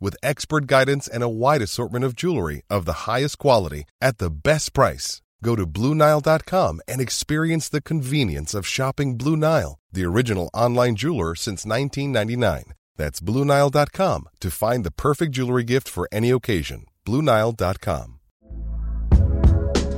with expert guidance and a wide assortment of jewelry of the highest quality at the best price. Go to BlueNile.com and experience the convenience of shopping Blue Nile, the original online jeweler since 1999. That's BlueNile.com to find the perfect jewelry gift for any occasion. BlueNile.com.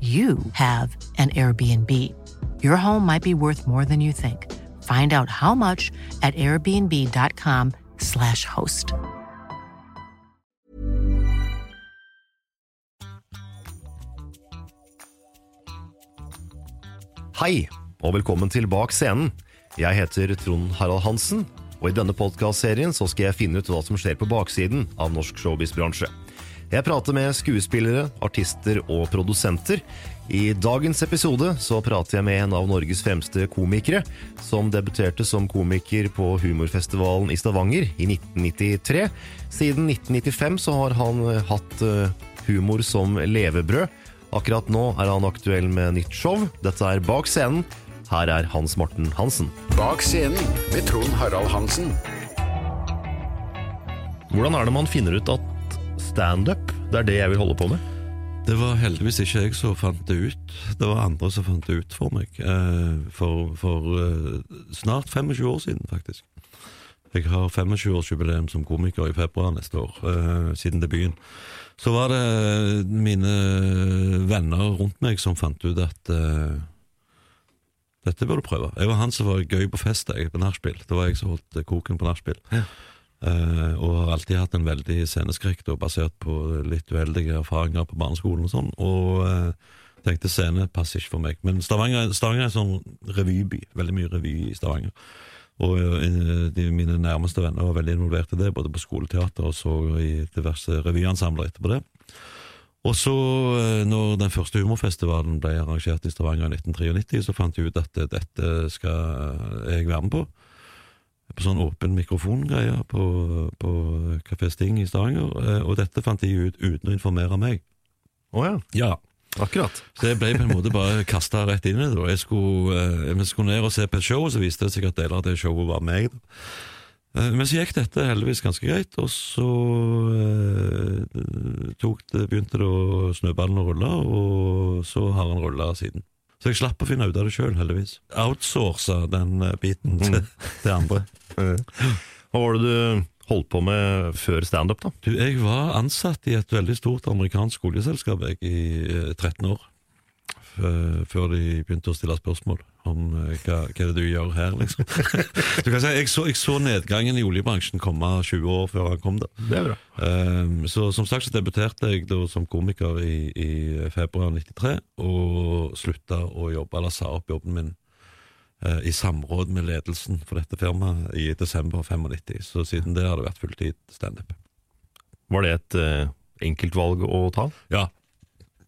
you have an Airbnb. Your home might be worth more than you think. Find out how much at airbnb.com/slash host. Hei, og velkommen til Bak scenen. Jeg heter Trond Harald Hansen, og i denne podkastserien skal jeg finne ut hva som skjer på baksiden av norsk showbiz-bransje. Jeg prater med skuespillere, artister og produsenter. I dagens episode så prater jeg med en av Norges fremste komikere, som debuterte som komiker på humorfestivalen i Stavanger i 1993. Siden 1995 så har han eh, hatt eh, humor som levebrød. Akkurat nå er han aktuell med nytt show. Dette er Bak scenen. Her er Hans Morten Hansen. Bak scenen med Trond Harald Hansen. Hvordan er det man finner ut at standup, det er det jeg vil holde på med? Det var heldigvis ikke jeg som fant det ut. Det var andre som fant det ut for meg. eh, For, for eh, snart 25 år siden, faktisk. Jeg har 25-årsjubileum som komiker i februar neste år, eh, siden debuten. Så var det mine venner rundt meg som fant ut at dette bør du prøve. Jeg var han som var gøy på fest, jeg, på nachspiel. Det var jeg som holdt koken på nachspiel. Eh, og har alltid hatt en veldig sceneskrekk, basert på litt uheldige erfaringer på barneskolen og sånn. Og uh, tenkte scene passer ikke for meg. Men Stavanger, Stavanger er en sånn revyby. Veldig mye revy i Stavanger. Og uh, de, mine nærmeste venner var veldig involvert i det, både på skoleteater og så i diverse revyensembler etterpå det. Og så, når den første humorfestivalen ble arrangert i Stavanger i 1993, så fant jeg ut at dette skal jeg være med på. På sånn åpen mikrofongreie på, på Kafé Sting i Stavanger. eh, Og dette fant de ut uten å informere meg. Å ja, Ja, akkurat. så jeg ble på en måte bare kasta rett inn i det. Jeg skulle, eh, jeg skulle ned og se på et show, så viste det seg at deler av det showet var meg. Eh, Men så gikk dette heldigvis ganske greit, og så det, begynte det å snøballen å rulle, og så har han rulla siden. Så jeg slapp å finne ut av det sjøl, heldigvis. Outsourca den eh, biten til, til andre. Hva var det du holdt på med før standup, da? Du, jeg var ansatt i et veldig stort amerikansk oljeselskap jeg, i eh, 13 år. F- Før de begynte å stille spørsmål om eh, hva, hva er det du gjør her, liksom. du kan si, jeg, så, jeg så nedgangen i oljebransjen komme 20 år før han kom. da. Det er bra. Um, så Som sagt så debuterte jeg da som komiker i, i februar 93, og slutta å jobbe, eller sa opp jobben min eh, i samråd med ledelsen for dette firmaet i desember 95. Så siden det har det vært fulltid standup. Var det et uh, enkelt valg å ta? Ja,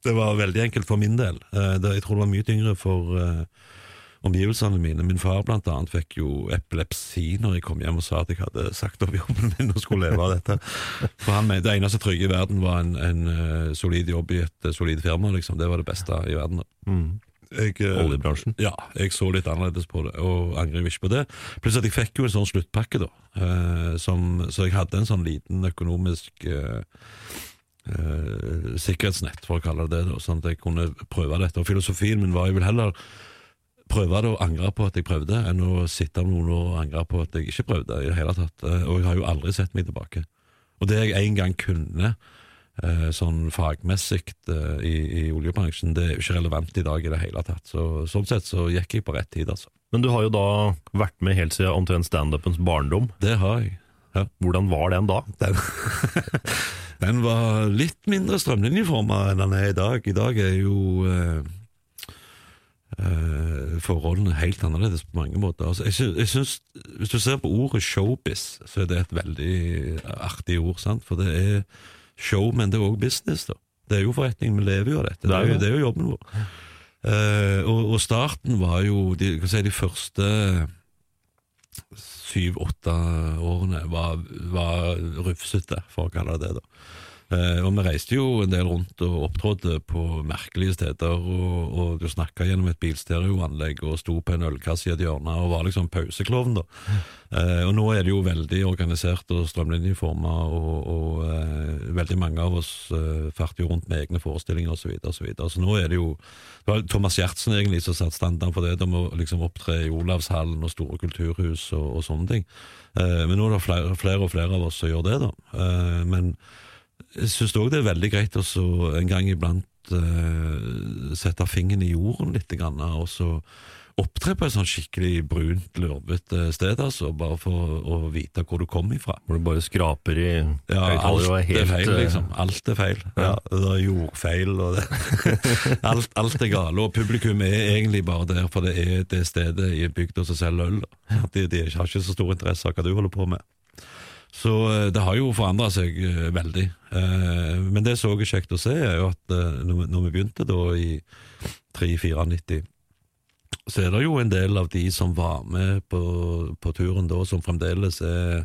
det var veldig enkelt for min del. Eh, jeg tror det var mye tyngre for eh, omgivelsene mine. Min far blant annet fikk jo epilepsi når jeg kom hjem og sa at jeg hadde sagt opp jobben min og skulle leve av dette. For han mente det eneste trygge i verden var en, en eh, solid jobb i et solid firma. liksom. Det var det beste i verden. Jeg, eh, Oljebransjen. Ja, jeg så litt annerledes på det, og angrer ikke på det. Pluss at jeg fikk jo en sånn sluttpakke, da. eh, som, så jeg hadde en sånn liten økonomisk sikkerhetsnett, for å kalle det det, sånn at jeg kunne prøve dette. Og filosofien min var jeg vil heller prøve det og angre på at jeg prøvde, enn å sitte med noen og angre på at jeg ikke prøvde i det hele tatt. Eh, Og jeg har jo aldri sett meg tilbake. Og det jeg en gang kunne, eh, sånn fagmessig eh, i, i oljebransjen, det er jo ikke relevant i dag i det hele tatt. Så, sånn sett så gikk jeg på rett tid, altså. Men du har jo da vært med helt siden omtrent standupens barndom. Det har jeg. Ja. Hvordan var den da? Den, den var litt mindre strømlinjeforma enn den er i dag. I dag er jo Uh, forholdene helt annerledes på mange måter. Altså, jeg, synes, jeg synes, Hvis du ser på ordet showbiz, så er det et veldig artig ord. sant? For det er show, men det er òg business. da. Det er jo forretning, vi lever jo av dette. Det er jo, det er jo jobben vår. Uh, og, og starten var jo de, si, de første syv-åtte årene var, var rufsete, for å kalle det det. da. Eh, og vi reiste jo en del rundt og opptrådte på merkelige steder, og, og du snakka gjennom et bilstereoanlegg og sto på en ølkasse i et hjørne og var liksom pauseklovn, da. Eh, og nå er det jo veldig organisert og strømlinjeforma, og, og eh, veldig mange av oss farter jo rundt med egne forestillinger osv. Så, videre, og så, så nå er det jo Det var Thomas Giertsen egentlig som satte standarden for det, de må liksom opptre i Olavshallen og store kulturhus og, og sånne ting. Men nå er det flere, flere og flere av oss som gjør det, da. Men jeg syns òg det er veldig greit å så en gang iblant eh, sette fingeren i jorden litt, grann, og så opptre på et sånn skikkelig brunt, lurvete sted, altså, bare for å vite hvor du kom ifra. Hvor du bare skraper i Ja, alt er helt, feil, eh, liksom. Alt er feil. Ja, det er jordfeil, og det alt, alt er gale. Og publikum er egentlig bare der, for det er det stedet i bygda som selger øl. De, de har ikke så stor interesse av hva du holder på med. Så eh, det har jo forandra seg eh, veldig. Eh, Men det som òg er kjekt å se, er jo at når vi begynte da i 3-94, så er det jo en del av de som var med på, på turen da, som fremdeles er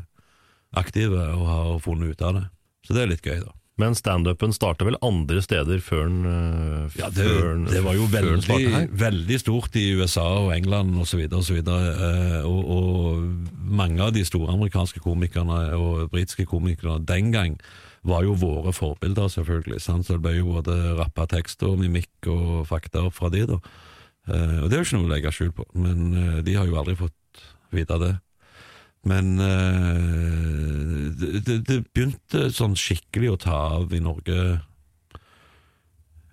aktive og har funnet ut av det. Så det er litt gøy, da. Men standupen starta vel andre steder før den eh, Ja, det, den- det var jo veldig, veldig stort i USA og England osv. Og, så videre, og, så eh, og, og mange av de store amerikanske komikerne og britiske komikerne den gang var jo våre forbilder, selvfølgelig. Sant? Så det ble jo både rappa tekster mimikk og fakta opp fra de, da. Eh, og det er jo ikke noe å legge skjul på, men de har jo aldri fått vite det. Men uh, det, det, begynte sånn skikkelig å ta av i Norge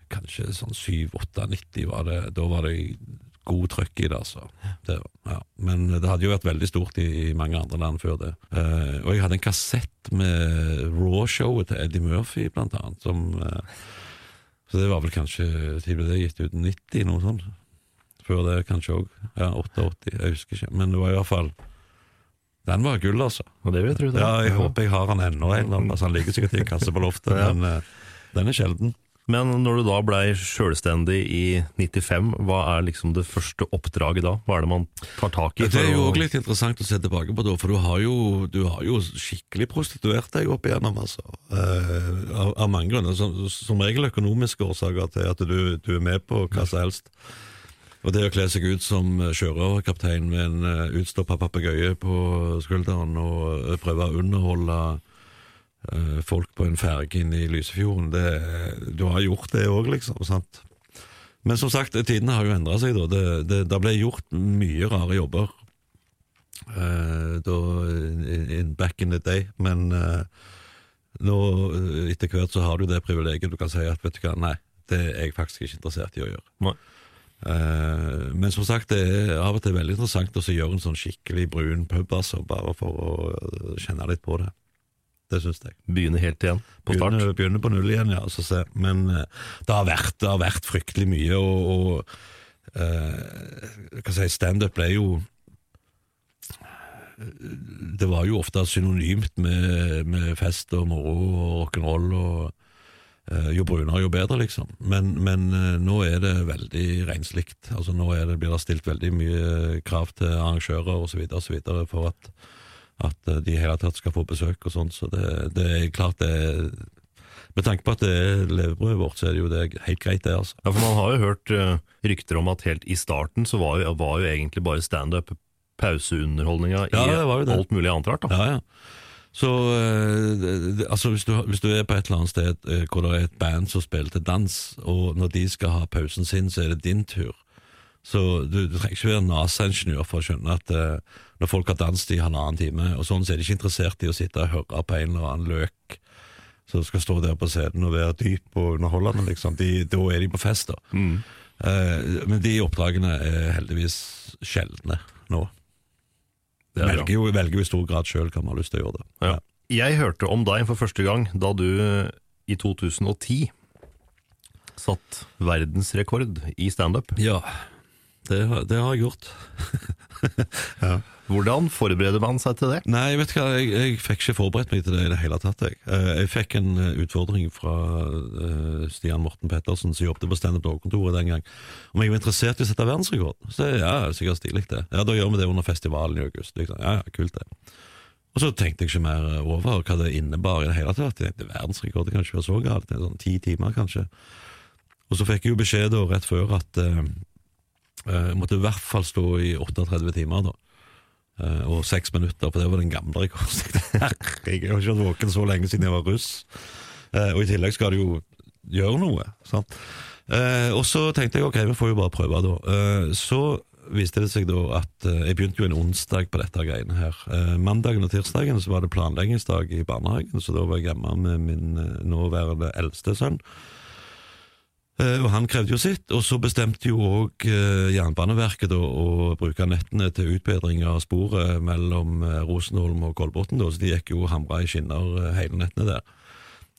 Kanskje sånn 7-8-90 var det. Da var det god trøkk i det, altså. Det, ja. Men det hadde jo vært veldig stort i, i mange andre land før det. Uh, og jeg hadde en kassett med Raw-showet til Eddie Murphy, blant annet. Som, uh, så det var vel kanskje Tid ble det gitt ut 90, noe sånt. Før det kanskje òg. Ja, 88, jeg husker ikke. Men det var i hvert fall Den var gull, altså. Og det vil jeg tro det. Ja, jeg håper jeg har den ennå plass. Han ligger sikkert i en kasse på loftet, Ja. men uh, den er sjelden. Men når du da blei sjølstendig i 95, hva er liksom det første oppdraget da? Hva er det man tar tak i? Det er jo òg litt interessant å se tilbake på, da, for du har jo, du har jo skikkelig prostituert deg opp igjennom, altså. Eh, av, av mange grunner. Som, som regel økonomiske årsaker til at du, du er med på hva som helst. Og det å kle seg ut som sjørøverkaptein med en uh, utstoppa papegøye på skulderen og eh, prøve å underholde eh, folk på en ferge inne i Lysefjorden, det, du har gjort det òg, liksom. sant? Men som sagt, tidene har jo endra seg. da. Det, det, det ble gjort mye rare jobber uh, da, in, back in the day, men uh, nå eh, etter hvert så har du det privilegiet du kan si at vet du hva, nei, det er jeg faktisk ikke interessert i å gjøre. Nei. Eh, men som sagt, det er av og til veldig interessant å gjøre en sånn skikkelig brun pub, altså, bare for å eh, kjenne litt på det. Det syns jeg. Begynne helt igjen, på start? Begynne, begynne på null igjen, ja. Så se. Men eh, det, har vært, det har vært fryktelig mye, og, og uh, hva si, standup ble jo Det var jo ofte synonymt med, med fest og moro og rock'n'roll og jo brunere, jo bedre, liksom. Men, men eh, nå er det veldig renslikt. Altså, nå er det, blir det stilt veldig mye krav til arrangører osv. for at at eh, de i hele tatt skal få besøk og sånn, så det, det er klart det Med tanke på at det er levebrødet vårt, så er det jo det helt greit, det, altså. Ja, for Man har jo hørt eh, rykter om at helt i starten så var jo, var jo egentlig bare standup pauseunderholdninga Ja, i det. alt mulig annet rart. da. Ja, ja. Så eh, altså hvis, du, hvis du er på et eller annet sted eh, hvor det er et band som spiller til dans, og når de skal ha pausen sin, så er det din tur. Så du, du trenger ikke være NASA-ingeniør for å skjønne at eh, når folk har danset i halvannen time, og sånn, så er de ikke interessert i å sitte og høre på en eller annen løk som skal stå der på scenen og være dyp og underholdende. Liksom. De, da er de på fest, da. Eh, men de oppdragene er heldigvis sjeldne nå. Det er. Velger jo, velger jo i stor grad sjøl hva man har lyst til å gjøre det. Ja. Jeg hørte om deg for første gang da du i 2010 satt verdensrekord i standup. Ja, det, det har jeg gjort. Hvordan forbereder man seg til det? Nei, vet du hva, jeg, jeg fikk ikke forberedt meg til det i det hele tatt. Jeg, Eh, jeg fikk en eh, utfordring fra uh, Stian Morten Pettersen, som jobbet på Standup Dog-kontoret den gang, om jeg var interessert i å sette verdensrekord. Så jeg, ja, sikkert stilig det. Ja, da gjør vi det under festivalen i august. Liksom. Ja, ja, kult det. Og så tenkte jeg ikke mer over hva det innebar i det hele tatt. Jeg tenkte, verdensrekord det kan ikke være så galt. Det er sånn ti timer, kanskje. Og så fikk jeg jo beskjed da, rett før at eh, jeg måtte i hvert fall stå i 38 timer. da. Eh, og seks minutter, for det var den gamle rekorden. Herregud, jeg har ikke vært våken så lenge siden jeg var russ. Eh, og i tillegg skal du jo gjøre noe. Sant? Eh, og så tenkte jeg ok, vi får jo bare prøve, da. Eh, så viste det seg da at eh, jeg begynte jo en onsdag på dette greiene her. Eh, mandagen og tirsdagen så var det planleggingsdag i barnehagen, så da var jeg hjemme med min eh, nåværende eldste sønn. Eh, Og han krevde jo sitt, og så bestemte jo òg Jernbaneverket da, å bruke nettene til utbedring av sporet mellom eh, Rosenholm og Kolbotn, så de gikk jo hamra i skinner eh, hele nettene der.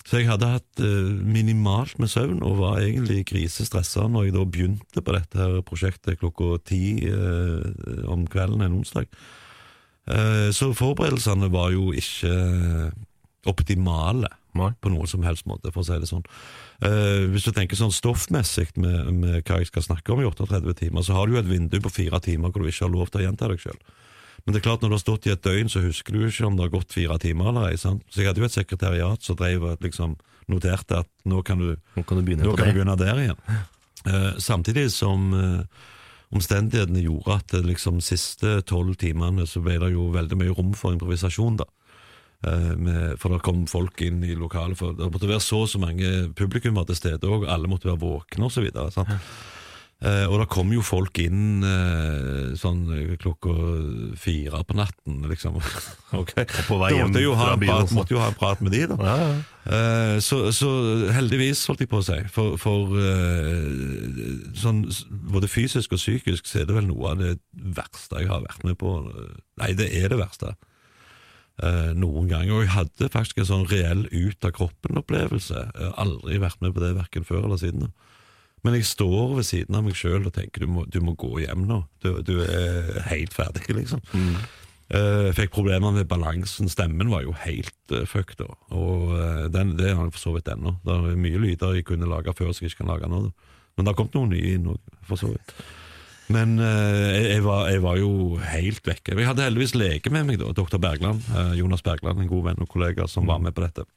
Så jeg hadde hatt eh, minimalt med søvn, og var egentlig grisestressa når jeg da begynte på dette her prosjektet klokka ti eh, om kvelden en onsdag. Eh, så forberedelsene var jo ikke optimale Nei. på noen som helst måte, for å si det sånn. Eh, hvis du tenker sånn stoffmessig med, med hva jeg skal snakke om i 38 timer, så har du jo et vindu på fire timer hvor du ikke har lov til å gjenta deg sjøl. Men det er klart når du har stått i et døgn, så husker du ikke om det har gått fire timer eller ei. Så jeg hadde jo et sekretariat som drev liksom noterte at nå kan du Nå kan du begynne nå kan du begynne der igjen. Eh, samtidig som eh, omstendighetene gjorde at de liksom, siste tolv timene så ble det jo veldig mye rom for improvisasjon. da. Eh, for det kom folk inn i lokalet, for det måtte være så og så mange publikummer til stede òg, alle måtte være våkne osv. Eh, og det kom jo folk inn eh, sånn klokka fire på natten, liksom. Og på vei hjem måtte, jo ha en prat, måtte jo ha en prat med de, da. Ja, ja. Eh, så, så heldigvis, holdt jeg på å si. For, for eh, sånn, både fysisk og psykisk så er det vel noe av det verste jeg har vært med på. Nei, det er det verste. Eh, noen ganger. Og jeg hadde faktisk en sånn reell ut av kroppen-opplevelse. Jeg har aldri vært med på det verken før eller siden. Men jeg står ved siden av meg sjøl og tenker du må, du må gå hjem nå. Du, du er helt ferdig, liksom. Mm. Jeg fikk problemer med balansen. Stemmen var jo helt uh, fucked. da. Og uh, den, det har jeg for så vidt ennå. Det er mye lyder jeg kunne lage før som jeg ikke kan lage nå. Da. Men det har kommet noen nye inn òg, for så vidt. Men eh, jeg, var, jeg var jo helt vekke. Jeg hadde heldigvis lege med meg, da, doktor Bergland. eh, Jonas Bergland, en god venn og kollega som var med på dette.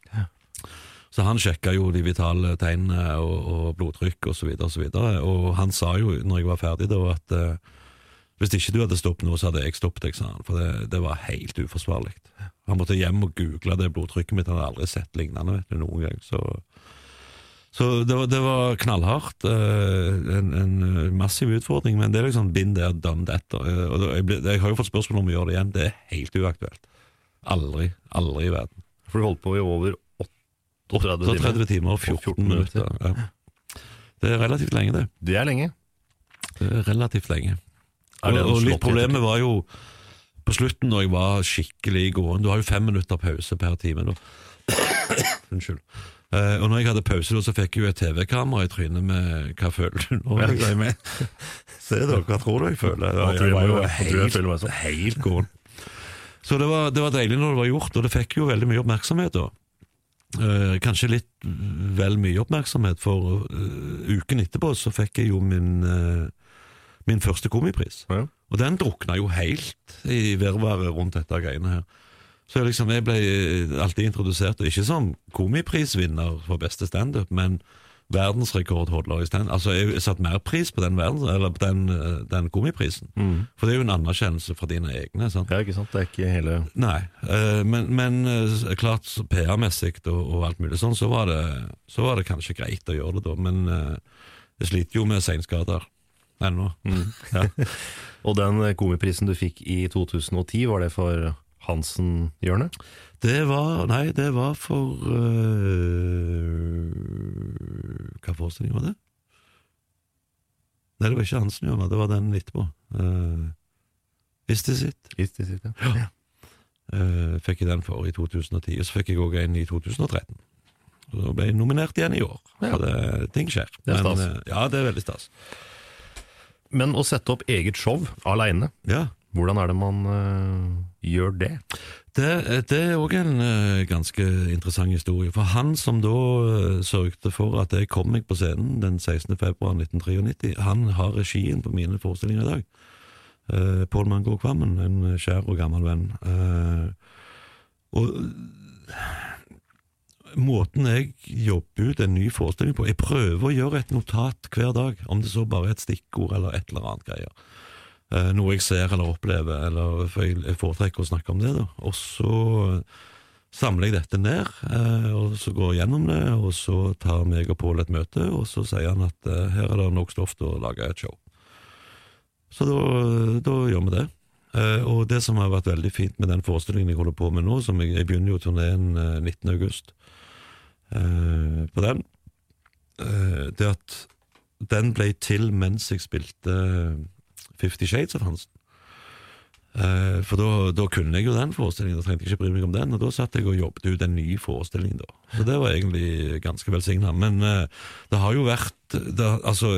Så han sjekka jo de vitale tegnene og, og blodtrykk osv. Og, så videre, og, så og han sa jo, når jeg var ferdig, da, at uh, hvis ikke du hadde stoppet nå, så hadde jeg stoppet deg, sa han. For det, det var helt uforsvarlig. Han måtte hjem og google det blodtrykket mitt, han hadde aldri sett lignende vet du, noen gang. Så, så det, var, det var knallhardt. eh, en, en massiv utfordring, men det er liksom bind der, done that. Eh, Og jeg, ble, jeg har jo fått spørsmål om å gjøre det igjen. Det er helt uaktuelt. Aldri. Aldri i verden. For du holdt på i over 38 timer. 30 timer og 14 minutter. Ja. Det er relativt lenge, det. Det er lenge. Det er relativt lenge. Er Og, og litt problemet var jo på slutten, når jeg var skikkelig gåen Du har jo fem minutter pause per time. Unnskyld. Eh, og når jeg hadde pause, så fikk jeg jo et TV-kamera i trynet med 'Hva føler du nå?' Ja. Se da, hva tror du jeg føler? Ja, Jeg var jo helt, helt gåen. Så det var, det var deilig når det var gjort, og det fikk jo veldig mye oppmerksomhet da. Eh, kanskje litt vel mye oppmerksomhet, for uh, uken etterpå så fikk jeg jo min, uh, min første komipris. Ja. Og den drukna jo helt i virvaret rundt dette greiene her. Så liksom, jeg ble alltid introdusert, ikke som komiprisvinner for beste standup, men verdensrekordholder i stand. Altså, jeg satte mer pris på den, verdens, eller på den, eh, den komiprisen. For det er jo en anerkjennelse fra dine egne. sant? Ja, ikke sant? Det er ikke hele Nei, eh, men, men eh, klart PR-messig og, og alt mulig sånn, så var, det, så var det kanskje greit å gjøre det da, men eh, jeg sliter jo med seinskader ennå. Ja. Og den komiprisen du fikk i 2010, var det for Hansen-hjørnet? Det var Nei, det var for uh, Hva forestilling var det? Nei, det var ikke Hansen-hjørnet, det var den etterpå. Uh, Is This It? Is this it, ja. Uh, fikk jeg den for i 2010, og så fikk jeg òg en i 2013. Så ble jeg nominert igjen i år. Ja. Det, ting skjer. Det er stas. eh, ja, det er veldig stas. Men å sette opp eget show aleine, Ja. Hvordan er det man øh, gjør det? Det, det er òg en eh, ganske interessant historie. For han som da eh, sørgte for at jeg kom meg på scenen den 16. februar 1993, han har regien på mine forestillinger i dag. Uh, Pål Mango Kvammen, en kjær og gammel venn. Uh, og måten jeg jobber ut en ny forestilling på Jeg prøver å gjøre et notat hver dag, om det så bare er et stikkord eller et eller annet greier. Eh, noe jeg ser eller opplever, eller for jeg, foretrekker å snakke om det. da. Og så samler jeg dette ned, eh, og så går jeg gjennom det, og så tar meg og Pål et møte, og så sier han at eh, her er det nok stoff til å lage et show. Så da, da gjør vi det. Eh, og det som har vært veldig fint med den forestillingen jeg holder på med nå, som jeg, jeg begynner jo turneen eh, 19. august eh, på den, eh, det at den ble til mens jeg spilte Fifty Shades of Hansen. Uh, for da, kunne jeg jo den forestillingen, da trengte ikke bry meg om den. Og da satt jeg og jobbet ut en ny forestilling, da. Så det var egentlig ganske velsigna. Men uh, det har jo vært det, Altså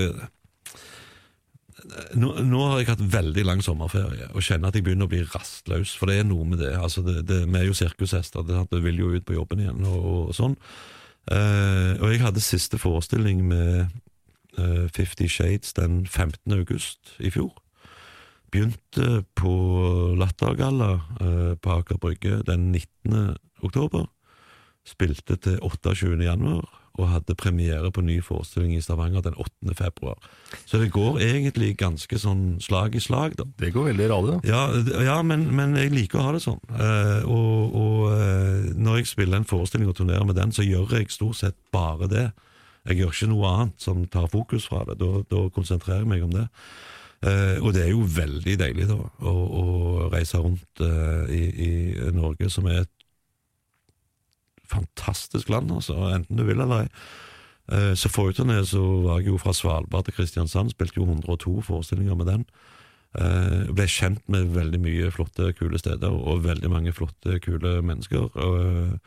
nå, nå har jeg hatt veldig lang sommerferie og kjenner at jeg begynner å bli rastløs, for det er noe med det. Altså det, det vi er jo sirkushester, det vil jo ut på jobben igjen og, og sånn. Uh, og jeg hadde siste forestilling med Fifty Shades den 15. august i fjor. Begynte på Lattergalla eh, på Aker Brygge den 19. oktober. Spilte til 28. januar, og hadde premiere på ny forestilling i Stavanger den 8. februar. Så det går egentlig ganske sånn slag i slag, da. Det går veldig radig, da. Ja, ja men, men jeg liker å ha det sånn. Eh, og og eh, når jeg spiller en forestilling og turnerer med den, så gjør jeg stort sett bare det. Jeg gjør ikke noe annet som tar fokus fra det. Da, da konsentrerer jeg meg om det. Eh, og det er jo veldig deilig da, å, å reise rundt eh, i, i Norge, som er et fantastisk land, altså, enten du vil eller ei. Eh, så forrige turné så var jeg jo fra Svalbard til Kristiansand, spilte jo 102 forestillinger med den. Eh, ble kjent med veldig mye flotte, kule steder, og veldig mange flotte, kule mennesker. Og,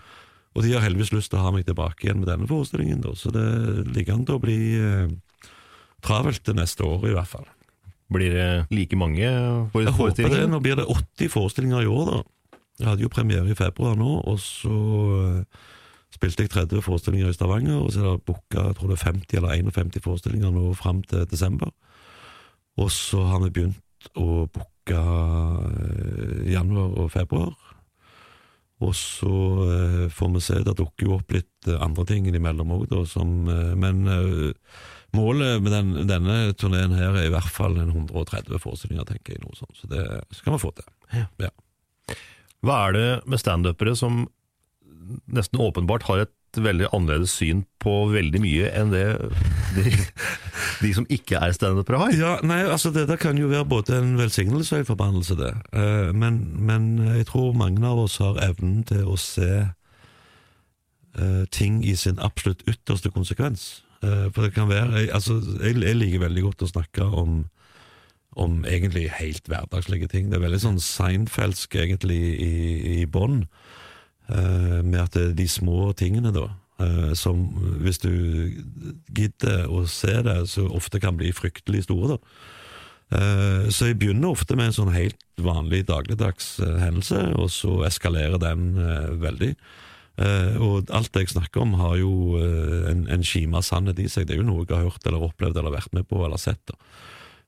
og de har heldigvis lyst til å ha meg tilbake igjen med denne forestillingen, da, så det ligger an til å bli eh, travelt det neste året, i hvert fall. Blir det like mange Jeg håper det. Nå blir det 80 forestillinger i år, da. Jeg hadde jo premiere i februar nå, og så eh, spilte jeg 30 forestillinger i Stavanger, og så er det booka jeg tror det er 50 eller 51 forestillinger nå fram til desember. Og så har vi begynt å booke eh, januar og februar. Og så eh, får vi se, det dukker jo opp litt andre ting innimellom òg, da, som eh, Men eh, målet med den, denne turneen her er i hvert fall en 130 forestillinger, tenker jeg, noe sånt. Så det skal vi få til. Ja. Hva er det med standupere som nesten åpenbart har et veldig annerledes syn på veldig mye enn det de, de som ikke er standupere har? Ja, nei, altså Det der kan jo være både en velsignelse og en forbannelse, det. Eh, men, men jeg tror mange av oss har evnen til å se eh, ting i sin absolutt ytterste konsekvens. Eh, for det kan være jeg, altså, jeg, jeg liker veldig godt å snakke om om egentlig helt hverdagslige ting. Det er veldig sånn Seinfeldsk egentlig i, i bånn, eh, med at det er de små tingene, da, eh, som hvis du gidder å se det, så ofte kan bli fryktelig store, da. Eh, Så jeg begynner ofte med en sånn helt vanlig dagligdags hendelse, og så eskalerer den veldig. Eh, og alt det jeg snakker om har jo eh, en, en kime av sannhet i seg. Det er jo noe jeg har hørt eller opplevd eller vært med på eller sett.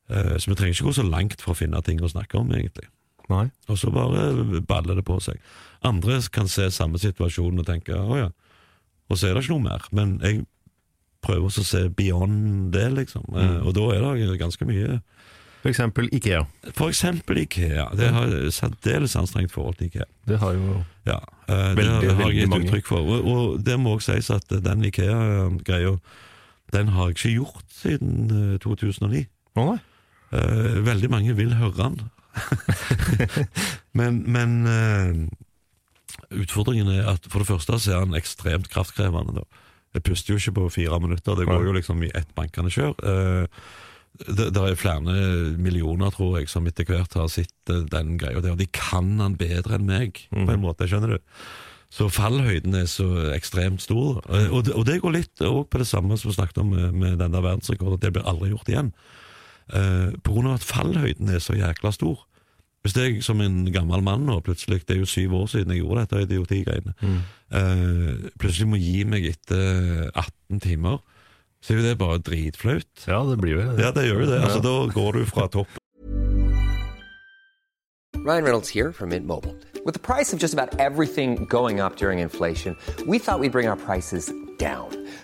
Eh, Så vi trenger ikke gå så langt for å finne ting å snakke om, egentlig. Nei. Og så bare baller det på seg. Andre kan se samme situasjon og tenke å ja, og så er det ikke noe mer. Men jeg prøver også å se beyond det, liksom. Eh, Og da er det ganske mye For eksempel Ikea. For eksempel Ikea. Det har jeg særdeles anstrengt forhold til Ikea. Det har jo Ja, eh, det har jeg gitt uttrykk for. Og, og det må også sies at den Ikea-greia, den har jeg ikke gjort siden eh, 2009. Oh. Eh, veldig mange vil høre den. men men eh, utfordringen er at for det første så er den ekstremt kraftkrevende. Da. Jeg puster jo ikke på fire minutter, det går jo liksom i ett bankende kjør. Eh, det, det er flere millioner, tror jeg, som etter hvert har sett eh, den greia der. Og de kan den bedre enn meg, på en måte. Skjønner du? Så fallhøyden er så ekstremt stor. Eh, Og det, og det går litt på det samme som vi snakket om med, med den der verdensrekorden, det blir aldri gjort igjen. Uh, på grunn av at fallhøyden er så jækla stor. Hvis jeg som en gammel mann nå, plutselig, det er jo syv år siden jeg gjorde dette idiotigreiene, eh, plutselig må gi meg etter 18 timer, så er jo det bare dritflaut. Ja, det blir jo det. Ja, det gjør jo det. Altså, Da går du fra topp Ryan Reynolds her fra Mint Mobile. With the price of just about everything going up during inflation, we thought we'd bring our prices down.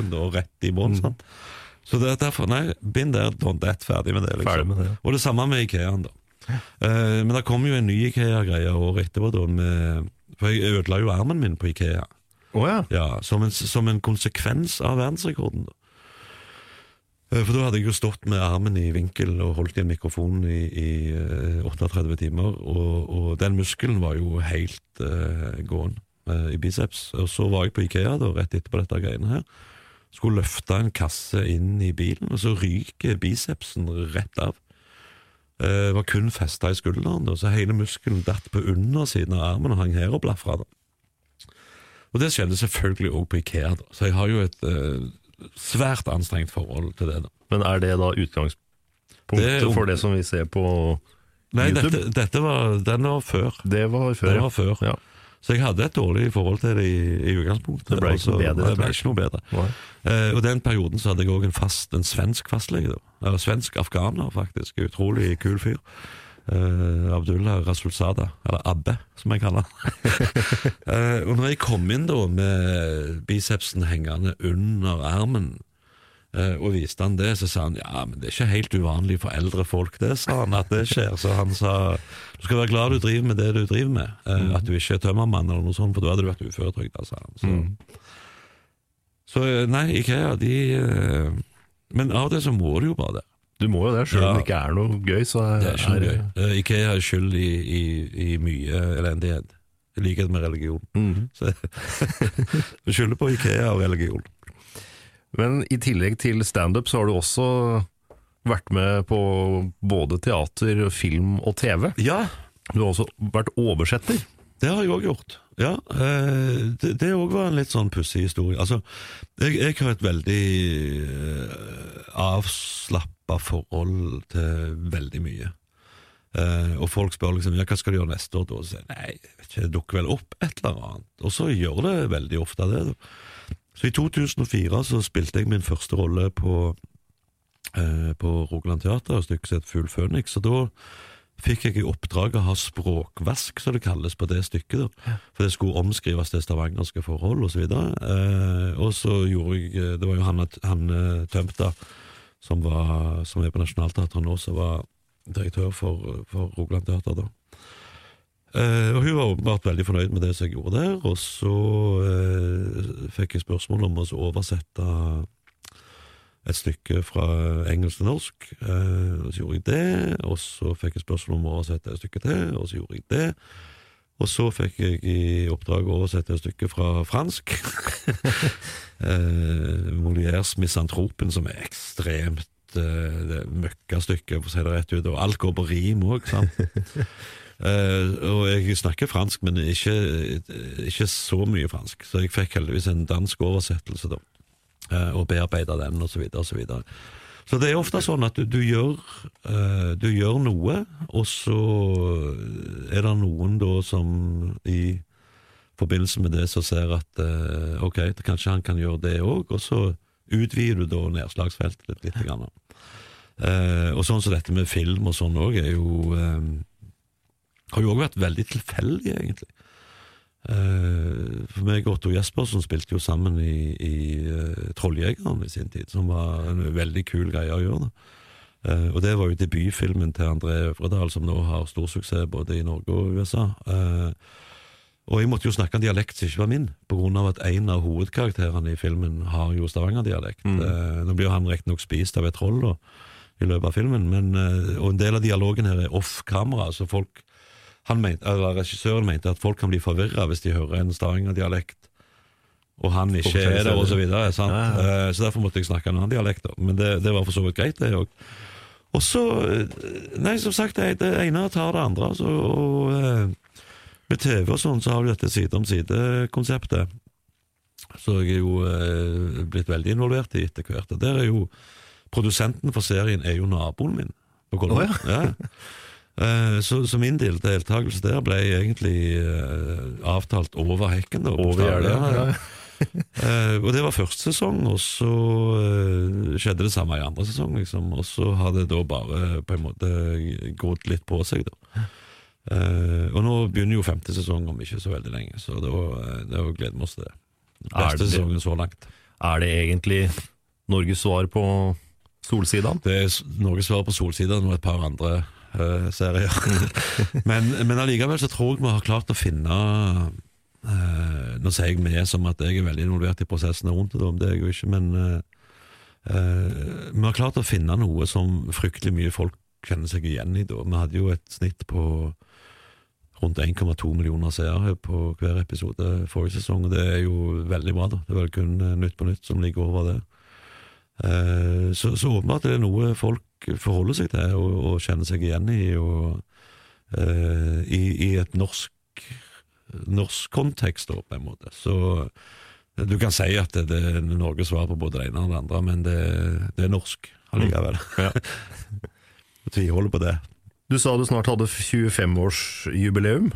Da rett i bånn. sant? Så det er derfor, nei, been there, don't that, ferdig med det. liksom. Ferdig med det. Og det samme med Ikeaen, da. Uh, men det kom jo en ny Ikea-greie året etterpå, da, med, for jeg ødela jo armen min på Ikea. Oh, ja. Ja, som en, som en konsekvens av verdensrekorden. da. Eh, For da hadde jeg jo stått med armen i vinkel og holdt i en mikrofon i, i eh, 38 timer, og, og den muskelen var jo helt uh, gåen uh, i biceps. Og så var jeg på Ikea da, rett etterpå dette greiene her. Skulle løfte en kasse inn i bilen, og så ryker bicepsen rett av. Eh, var kun festa i skulderen, og så hele muskelen datt på undersiden av armen og hang her og blafra. Og det skjedde selvfølgelig òg på Ikea, da. så jeg har jo et eh, svært anstrengt forhold til det. da. Men er det da utgangspunktet Det er for det som vi ser på Nei, YouTube? dette, dette var, den var før. Det var før, Det ja. var før. Ja. Så jeg hadde et dårlig forhold til det i, i utgangspunktet. Det ble ikke noe bedre, Det ble ikke noe bedre. Eh, og den perioden så hadde jeg òg en fast, en svensk fastlege. Eller svensk afghaner, faktisk. Utrolig kul fyr. Uh, Abdullah Rasulzada, eller Abbe, som jeg kaller han. uh, og når jeg kom inn da med bicepsen hengende under armen, og viste han det, så sa han ja, men det er ikke helt uvanlig for eldre folk, det, sa han, at det skjer. Så han sa du skal være glad du driver med det du driver med, eh, at du ikke er tømmermann eller noe sånt, for da hadde du vært uføretrygda, sa han. Så, så eh, nei, Ikea, de eh, Men av til så må du jo bare det. Du må jo det, selv om Ja. det ikke er noe gøy. Så er, Det er ikke noe er- gøy. Eh, Ikea er skyld i, i, i mye elendighet. I likhet med religion. Mm. Så skylder på Ikea og religion. Men i tillegg til standup så har du også vært med på både teater, film og TV. Ja, Du har også vært oversetter. det har jeg òg gjort. Ja, eh, det òg var en litt sånn pussig historie. Altså, jeg, jeg har et veldig eh, avslappa forhold til veldig mye. Eh, og folk spør liksom ja, hva skal du gjøre neste år, da? Sier jeg nei, det dukker vel opp et eller annet. Og så gjør det veldig ofte det. Så i 2004 så spilte jeg min første rolle på, eh, på Rogaland Teater, et stykke som het Fugl Føniks. Og da fikk jeg i oppdrag å ha språkvask, som det kalles på det stykket. da. For det skulle omskrives til stavangerske forhold osv. Eh, og så gjorde jeg eh, Det var jo Hanne, Hanne Tømta, som, var, som er på Nationaltheatret nå, som var direktør for, for Rogaland Teater da. Eh, og hun var åpenbart veldig fornøyd med det som jeg gjorde der, og så uh, fikk jeg spørsmål om å oversette et stykke fra engelsk til norsk. Uh, og så gjorde jeg det, og så fikk jeg spørsmål om å oversette et stykke til, og så gjorde jeg det. Og så fikk jeg i oppdrag å oversette et stykke fra fransk. uh, Molières 'Misantropen', som er ekstremt uh, møkkastykke, for å si det rett ut. Og alt går på rim òg, sant. Uh, og jeg snakker fransk, men ikke, ikke, så mye fransk. Så jeg fikk heldigvis en dansk oversettelse, da. Uh, og bearbeida den, videre, og så. Så det er ofte sånn at du, du, gjør, uh, du gjør noe, og så er det noen da som i forbindelse med det så ser at ok, kanskje han kan gjøre det òg, og så utvider du da nedslagsfeltet litt. litt grann. og sånn som så dette med film og sånn òg er jo har jo òg vært veldig tilfeldig, egentlig. Uh, for meg og Otto Jespersen spilte jo sammen i, i uh, Trolljegeren i sin tid, som var en veldig kul greie å gjøre. Uh, og det var jo debutfilmen til André Øvredal, som nå har stor suksess både i Norge og USA. og jeg måtte jo snakke en dialekt som ikke var min, på grunn av at en av hovedkarakterene i filmen har jo stavangerdialekt. Mm. nå blir jo han riktignok spist av et troll da, i løpet av filmen, men, og en del av dialogen her er off kamera, så folk mente, regissøren mente at folk kan bli forvirra hvis de hører en Stavanger-dialekt, og han ikke er der, og så videre. Ja, ja. Eh, så derfor måtte jeg snakke en annen dialekt. Men det, det var for så vidt greit, det òg. Og så eh, Nei, som sagt, det, det ene tar det andre. Altså, og eh, med TV og sånn, så har du dette side om side-konseptet. Så jeg er jo blitt veldig involvert i etter hvert. Og der er jo Produsenten for serien er jo naboen min på Kolbotn. Oh, ja. ja. Eh, så, så, min del deltakelse der ble egentlig uh, avtalt over hekken. Da, over gjerdet, ja. uh, og det var første sesong, og så skjedde det samme i andre sesong. Liksom, og så har det da bare på en måte gått litt på seg, da. og nå begynner jo femte sesong om ikke så veldig lenge, så da, da gleder vi oss til det. Beste sesongen så langt. Er det egentlig Norges svar på Solsidaen? Det er Norges svar på Solsidaen og et par andre uh, serier. men, men allikevel så tror jeg vi har klart å finne uh, Nå sier jeg vi som at jeg er veldig involvert i prosessene rundt det, det er jeg jo ikke, men uh, vi har klart å finne noe som fryktelig mye folk kjenner seg igjen i. da. Vi hadde jo et snitt på rundt 1,2 millioner seere på hver episode forrige sesong, og det er jo veldig bra. da. Det er vel kun Nytt på Nytt som ligger over det. Så, så åpenbart er det noe folk forholder seg til og, og kjenner seg igjen i, og, uh, i, i, et norsk norsk kontekst, da, på en måte. Så du kan si at det, det er Norges svar på både det ene og det andre, men det, det er norsk allikevel. Mm. Ja. Tviholder på det. Du sa du snart hadde 25-årsjubileum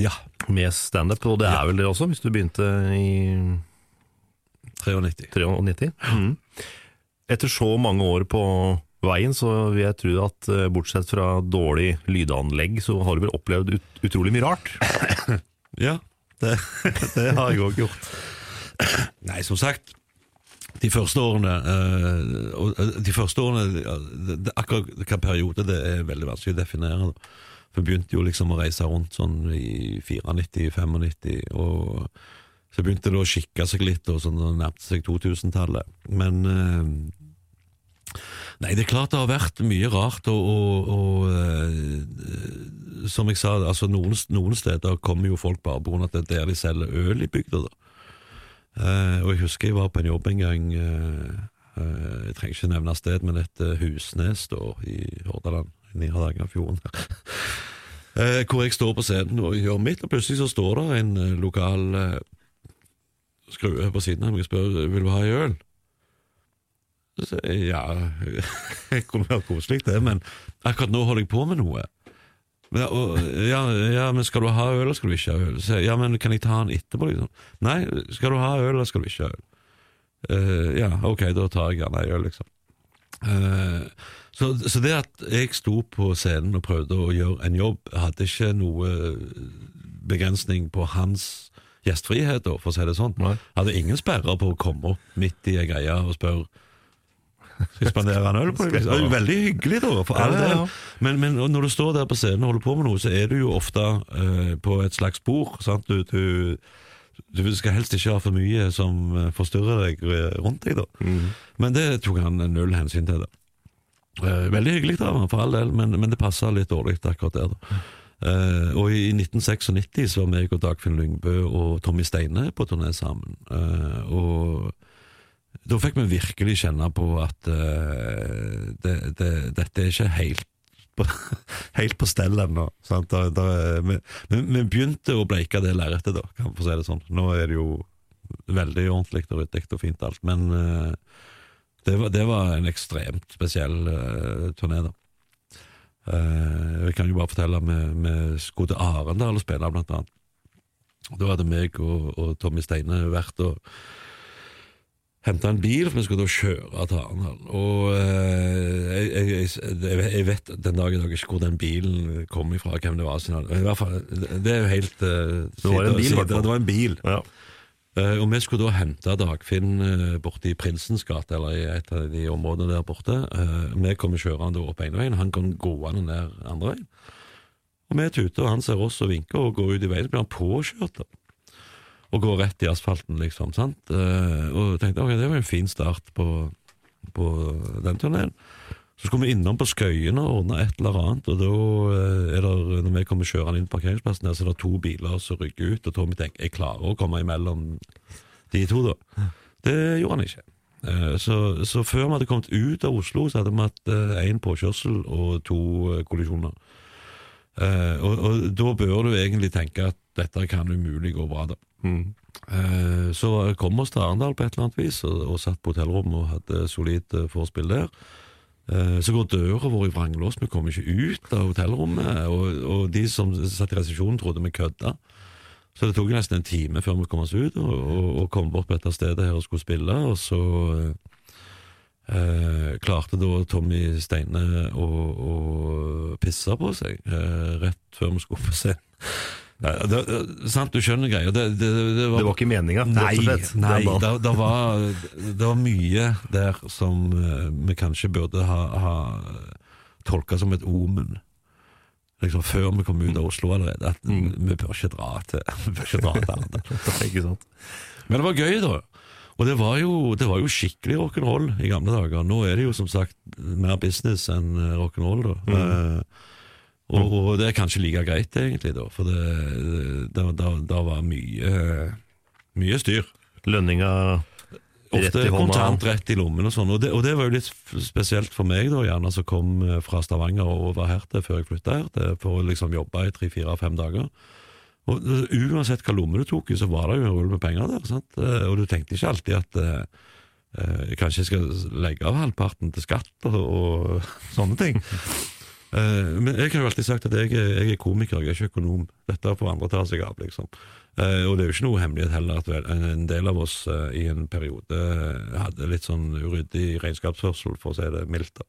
ja. med standup, og det er ja. vel det også, hvis du begynte i 93. 93. Mm. Etter så mange år på veien, så vil jeg tro at eh, bortsett fra dårlig lydanlegg, så har du vel opplevd ut, utrolig mye rart? ja, det, det har jeg òg gjort. Nei, som sagt, de første årene øh, De første årene Akkurat hvilken periode det er veldig vanskelig å definere. For jeg begynte jo liksom å reise rundt sånn i 94-95, og så begynte det å skikke seg litt, og sånn nærmte seg 2000-tallet. Men Nei, det er klart det har vært mye rart, og, og, og uh, som jeg sa, altså noen, noen, steder kommer jo folk bare pga. at det er der de selger øl i bygda. Uh, og jeg husker jeg var på en jobb en gang, uh, jeg trenger ikke nevne sted, men et Husnes da, i Hordaland, i Hardangerfjorden. hvor jeg står på scenen og gjør mitt, og plutselig så står det en lokal skrue på siden av meg og spør vil du ha ei øl. Ja, Jeg kunne vært koselig, det, men akkurat nå holder jeg på med noe. Ja, og, ja, ja, men skal du ha øl, eller skal du ikke ha øl? Så, ja, men kan jeg ta den etterpå? Liksom? Nei, skal du ha øl, eller skal du ikke ha øl? Uh, ja, ok, da tar jeg gjerne øl, liksom. Uh, så, så, det at jeg sto på scenen og prøvde å gjøre en jobb, hadde ikke noe begrensning på hans gjestfrihet, for å si det sånn. Nei. Hadde ingen sperrer på å komme opp midt i ei greie og spørre skal spandere en øl på deg? Det er veldig hyggelig, da, for all del. Men, men, når du står der på scenen og holder på med noe, så er du jo ofte uh, på et slags bord. Sant? Du, du, Du skal helst ikke ha for mye som eh, forstyrrer deg eh, rundt deg, da. Men det tok han null hensyn til. da. Veldig hyggelig av ham, for all del, men, men det passa litt dårlig akkurat der. da. Uh, og i 1996 så var meg og Dagfinn Lyngbø og Tommy Steine på turné sammen. Uh, og da fikk vi virkelig kjenne på at uh, det, det, dette er ikke helt på, helt på stell ennå. da, vi, begynte å bleike det lerretet, da, kan vi få si det sånn. Nå er det jo veldig ordentlig og ryddig og fint alt, men uh, det, var, det var en ekstremt spesiell uh, turné, da. Uh, jeg kan jo bare fortelle vi- vi skulle til Arendal og spille, blant annet. Da hadde meg og, og Tommy Steine vært og henta en bil, for vi skulle da kjøre til Arendal. Og eh, jeg, jeg, jeg, vet den dag i dag ikke hvor den bilen kom ifra, hvem det var. I hvert fall, det er jo helt uh, Det var en bil, i. Det var en bil. Ja. Uh, og vi skulle da hente Dagfinn uh, borte i Prinsens gate, eller i et av de områdene der borte. Vi kommer kjørende opp ene veien, han kom gående ned andre veien. Og vi tuter, og han ser oss og vinker og går ut i veien, så blir han påkjørt. da. Og gå rett i asfalten, liksom. sant? Eh, og tenkte ok, det var en fin start på, på den turneen. Så skulle vi innom på Skøyene og ordne et eller annet, og da eh, er det, når vi kommer kjørende inn på parkeringsplassen, der, så er det to biler som rygger ut, og Tommy tenker jeg klarer å komme imellom de to, da. Det gjorde han ikke. Eh, Så, så før vi hadde kommet ut av Oslo, så hadde vi hatt én påkjørsel og to kollisjoner. Eh, og, og da bør du egentlig tenke at dette kan umulig gå bra, da. Eh, så kom oss til Arendal på et eller annet vis, og, og satt på hotellrommet og hadde solid uh, forspill der. Så går døra vår i vranglås, vi kommer ikke ut av hotellrommet, og, og de som satt i resepsjonen trodde vi kødda. Så det tok nesten en time før vi kom oss ut og, og, og kom bort på dette stedet her og skulle spille, og så eh, klarte da Tommy Steine å, å pisse på seg eh, rett før vi skulle på scenen. Ja, det, det- sant, du skjønner greia. Det, det, var, Det var ikke meninga, Nei, nei det, var, det var mye der som eh, vi kanskje burde ha, ha tolka som et omen. Liksom Før vi kom ut av Oslo allerede. At vi bør ikke dra til Vi bør ikke dra til Arendal. Men det var gøy, da. Og det var jo, det var jo skikkelig rock'n'roll i gamle dager. Nå er det jo som sagt mer business enn eh, rock'n'roll, da. Eh, og, og det er kanskje like greit, egentlig, da. For det, det, det, det var mye, mye styr. Lønninga rett Ofte i hånda. kontant rett i lommen og sånn. Og det, og det var jo litt spesielt for meg, da, gjerne som kom eh, fra Stavanger og over her til før jeg flytta her, til, for å liksom jobbe i tre-fire-fem dager. Og eh, Uansett hva lomme du tok i, så var det jo en rull med penger der. sant? Eh, Og du tenkte ikke alltid at eh, eh, kanskje jeg skal legge av halvparten til skatt og, og sånne ting. Eh, men jeg har jo alltid sagt at jeg, jeg er komiker, jeg er ikke økonom. Dette får andre ta seg av, liksom. Eh, og det er jo ikke noe hemmelighet heller at vel, en del av oss i en periode hadde litt sånn uryddig regnskapsførsel, for å si det mildt.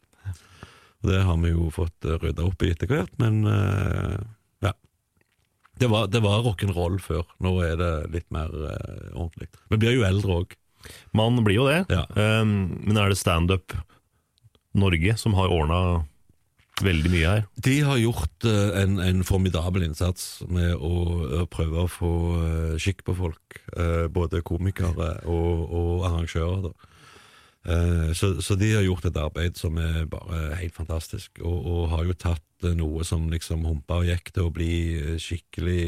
Og det har vi jo fått rydda opp i etter hvert, men. Det var, det var rock'n'roll før. Nå er det litt mer eh, ordentlig. Men blir jo eldre òg. Man blir jo det. Ja. Um, men er det standup Norge som har ordna veldig mye her? De har gjort eh, en, en formidabel innsats med å, å prøve å få eh, skikk på folk. eh, både komikere og, og arrangører. Da. Eh, så, så de har gjort et arbeid som er bare helt fantastisk, og, og har jo tatt eh, noe som liksom humpa og gikk til å bli eh, skikkelig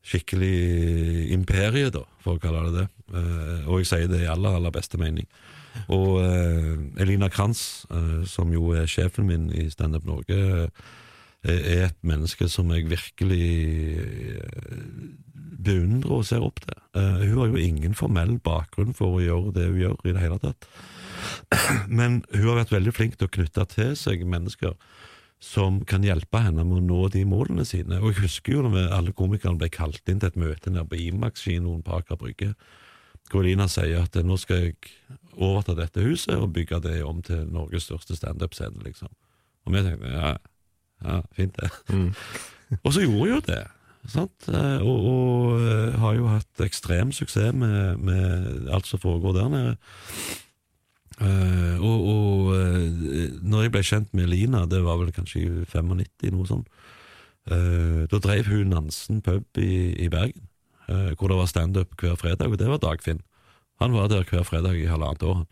Skikkelig imperie, da, for å kalle det det. Og jeg sier det i aller, aller beste mening. Og Elina Kranz, som jo er sjefen min i Standup Norge, er et menneske som jeg virkelig eh, beundrer og ser opp til. Eh, hun har jo ingen formell bakgrunn for å gjøre det hun gjør i det hele tatt. Men hun har vært veldig flink til å knytte til seg mennesker som kan hjelpe henne med å nå de målene sine. Og jeg husker jo når alle komikerne ble kalt inn til et møte nede på Imax-kinoen på Aker Brygge. hvor Elina sier at nå skal jeg overta dette huset og bygge det om til Norges største standup-scene, liksom. Og vi tenkte ja, ja fint det. og så gjorde jo det. Sant? Eh, Og, og eh, har jo hatt ekstrem suksess med, med alt som foregår der nede. Eh, og og når jeg ble kjent med Lina, det var vel kanskje i 95, noe sånt, da drev hun Nansen pub i, i Bergen. hvor det var standup hver fredag, og det var Dagfinn. Han var der hver fredag i halvannet år.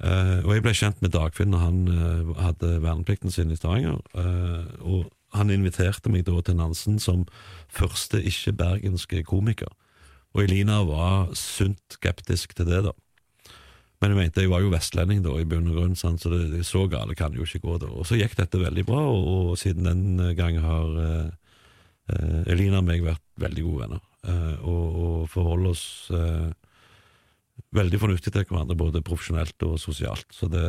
Eh, og jeg ble kjent med Dagfinn når han uh, hadde verneplikten sin i Stavanger. Uh, og han inviterte meg da til Nansen som første ikke-bergenske komiker. Og Elina var sunt skeptisk til det, da. Men jeg mente, jeg var jo vestlending da, i bunn og grunn, sant? så det, det så gale kan jo ikke gå. da. Og så gikk dette veldig bra, og, og siden den gang har Elina og meg vært veldig gode venner. Og, og forholder oss veldig fornuftig til hverandre, både profesjonelt og sosialt. Så det,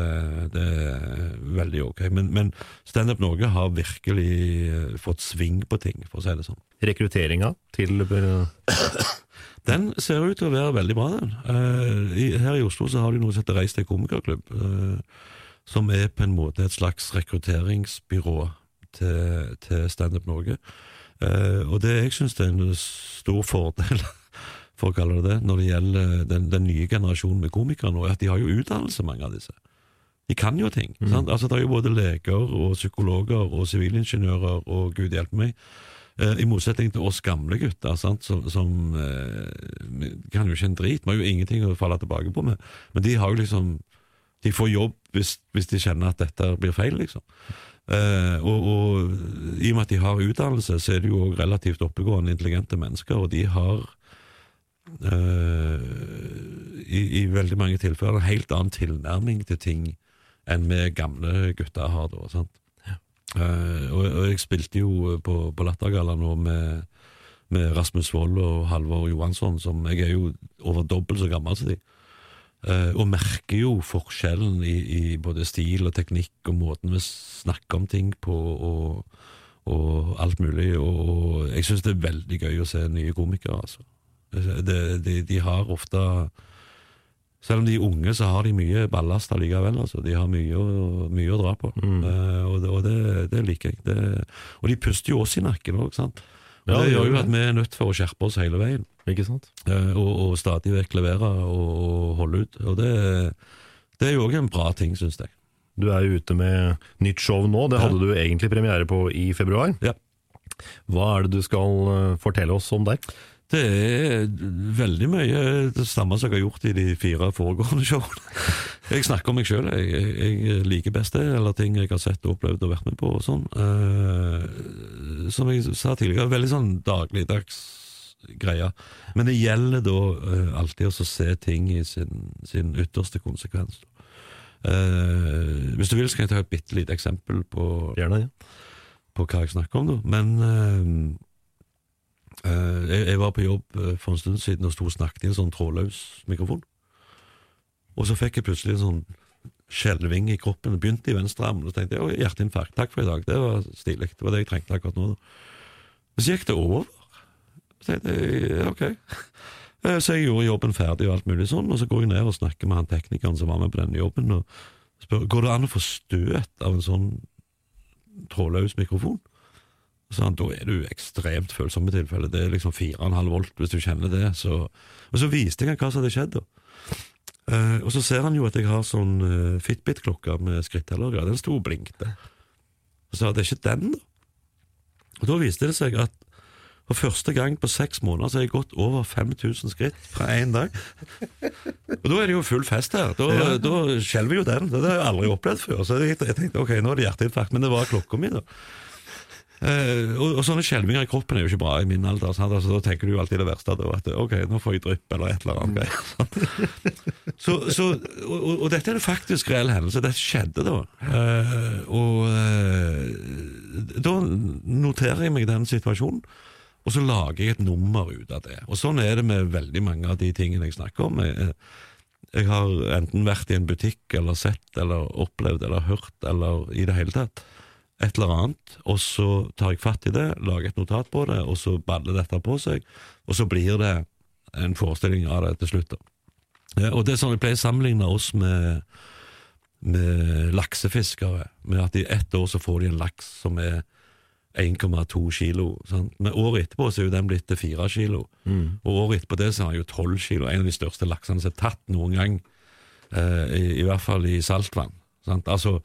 det er veldig ok. Men, men Standup Norge har virkelig eh, fått sving på ting, for å si det sånn. Rekrutteringa til Den ser ut til å være veldig bra, den. Eh, her i Oslo så har de noe som heter Reis til komikerklubb, eh, som er på en måte et slags rekrutteringsbyrå til, til Standup Norge. Eh, og det jeg syns er en stor fordel, for å kalle det det, når det gjelder den, den nye generasjonen med komikere nå, er at de har jo utdannelse, mange av disse. De kan jo ting. sant? Altså Det er jo både leger og psykologer og sivilingeniører og gud hjelpe meg. Eh, I motsetning til oss gamle gutter, sant? som, som eh, kan jo ikke en drit. Vi har jo ingenting å falle tilbake på med. Men de har jo liksom De får jobb hvis, hvis de kjenner at dette blir feil, liksom. Eh, og, og i og med at de har utdannelse, så er de jo relativt oppegående, intelligente mennesker, og de har i, i veldig mange tilfeller en helt annen tilnærming til ting enn vi gamle gutter har. da, sant? Eh, og, og jeg spilte jo på, på Lattergalla nå med, med Rasmus Wold og Halvor Johansson, som jeg er jo over dobbelt så gammel som de. Uh, og merker jo forskjellen i, i både stil og teknikk og måten vi snakker om ting på og, og alt mulig. Og, og jeg syns det er veldig gøy å se nye komikere, altså. Det, de, de har ofte selv om de er unge, så har de mye ballast allikevel. Altså. De har mye, å- mye å dra på. Eh, og det, og det, det liker jeg. Det, og de puster jo oss i nakken òg, sant. Og Ja, det gjør jo at vi er nødt for å skjerpe oss hele veien. Ikke sant? Uh, og, og stadig vekk levere og, og holde ut. Og det, det er jo òg en bra ting, syns jeg. Du er jo ute med nytt show nå. Det hadde du egentlig premiere på i februar. Ja. Hva er det du skal eh, fortelle oss om der? Det er veldig mye det samme som jeg har gjort i de fire foregående showene. Jeg snakker om meg sjøl. Jeg, jeg, liker best det, eller ting jeg har sett og opplevd og vært med på. og sånn. Eh, som jeg sa tidligere, veldig sånn dagligdags greie. Men det gjelder da eh, alltid å se ting i sin, sin ytterste konsekvens. Eh, hvis du vil, så kan jeg ta et bitte lite eksempel på, Gjerne, ja. på hva jeg snakker om. da. Men eh, jeg, jeg var på jobb eh, for en stund siden og sto og snakket i en sånn trådløs mikrofon. Og så fikk jeg plutselig en sånn skjelving i kroppen. Begynte i venstre arm. Og tenkte jeg hjerteinfarkt, takk for i dag. Det var stilig. Det var det jeg trengte akkurat nå. Så gikk det over. Så tenkte jeg ok. Eh, Så jeg gjorde jobben ferdig og alt mulig sånn, og så går jeg ned og snakker med han teknikeren som var med på denne jobben, og spør går det an å få støt av en sånn trådløs mikrofon. Så han, da er du ekstremt følsom i tilfelle. Det er liksom 4,5 volt, hvis du kjenner det. Så, og så viste jeg ham hva som hadde skjedd. da. Eh, og så ser han jo at jeg har sånn uh, Fitbit-klokke med skritteller. Den sto og blinkte. Og så sa det er ikke den, da. Og da viste det seg at for første gang på seks måneder så har jeg gått over 5000 skritt fra én dag. Og da er det jo full fest her. Da, da skjelver jo den. Det har jeg aldri opplevd før. Så jeg tenkte ok, nå er det hjerteinfarkt, men det var klokka mi, da. Eh, og, og sånne skjelvinger i kroppen er jo ikke bra i min alder. Sant? Altså, da tenker du jo alltid det verste. Da, at ok, nå får jeg drypp eller et eller annet. Mm. så, så, og, og, dette er en faktisk reell hendelse. Dette skjedde da. Uh, og uh, da noterer jeg meg den situasjonen. Og så lager jeg et nummer ut av det. Og sånn er det med veldig mange av de tingene jeg snakker om. Jeg, jeg har enten vært i en butikk eller sett eller opplevd eller hørt eller i det hele tatt et eller annet, og så tar jeg fatt i det, lager et notat på det, og så baller dette på seg, og så blir det en forestilling av det til slutt. Ja, og det er sånn Jeg pleier å sammenligne oss med, med laksefiskere, med at i ett år så får de en laks som er 1,2 kilo. Sant? Men året etterpå så er jo den blitt til 4 kilo. Og året etterpå det så er den jo 12 kilo. En av de største laksene som er tatt noen gang, eh, i, i hvert fall i saltvann. Sant? Altså,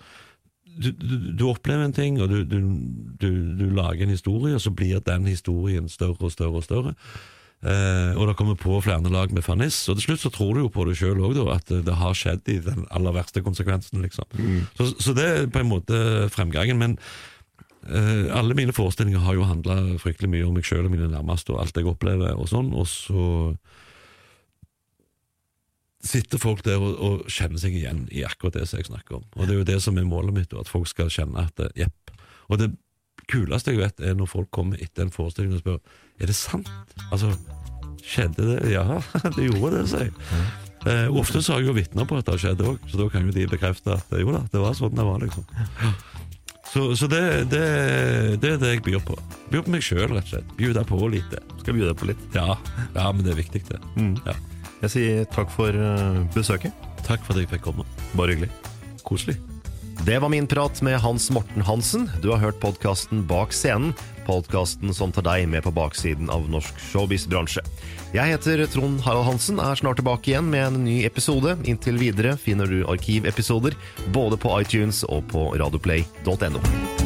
du, du, du opplever en ting, og du, du, lager en historie, og så blir den historien større og større og større. Eh, og det kommer på flere lag med ferniss. Og til slutt så tror du jo på det sjøl òg, at det, har skjedd i den aller verste konsekvensen. liksom. Så, så det er på en måte fremgangen. Men eh, alle mine forestillinger har jo handla fryktelig mye om meg sjøl og mine nærmeste og alt jeg opplever og sånn. Og så sitter folk der og, og kjenner seg igjen i akkurat det som jeg snakker om. Og det er jo det som er målet mitt, at folk skal kjenne at det, jepp. Og det kuleste jeg vet, er når folk kommer etter en forestilling og spør er det sant. Altså, skjedde det? Ja, det gjorde det, sier jeg. Eh, ofte så har jeg jo vitner på at det skjedde òg, så da kan jo de bekrefte at jo da, det var sånn det var, liksom. Så, så det, det, det, er det jeg byr på. Byr på meg sjøl, rett og slett. Bjuda på lite. Skal bjude på litt? Ja, ja men det er viktig, det. Mm. Ja. Jeg sier takk for uh, besøket. Takk for at jeg fikk komme. Bare hyggelig. Koselig. Det var min prat med Hans Morten Hansen. Du har hørt podkasten Bak scenen. Podkasten som tar deg med på baksiden av norsk showbiz-bransje. Jeg heter Trond Harald Hansen, er snart tilbake igjen med en ny episode. Inntil videre finner du arkivepisoder både på iTunes og på radioplay.no.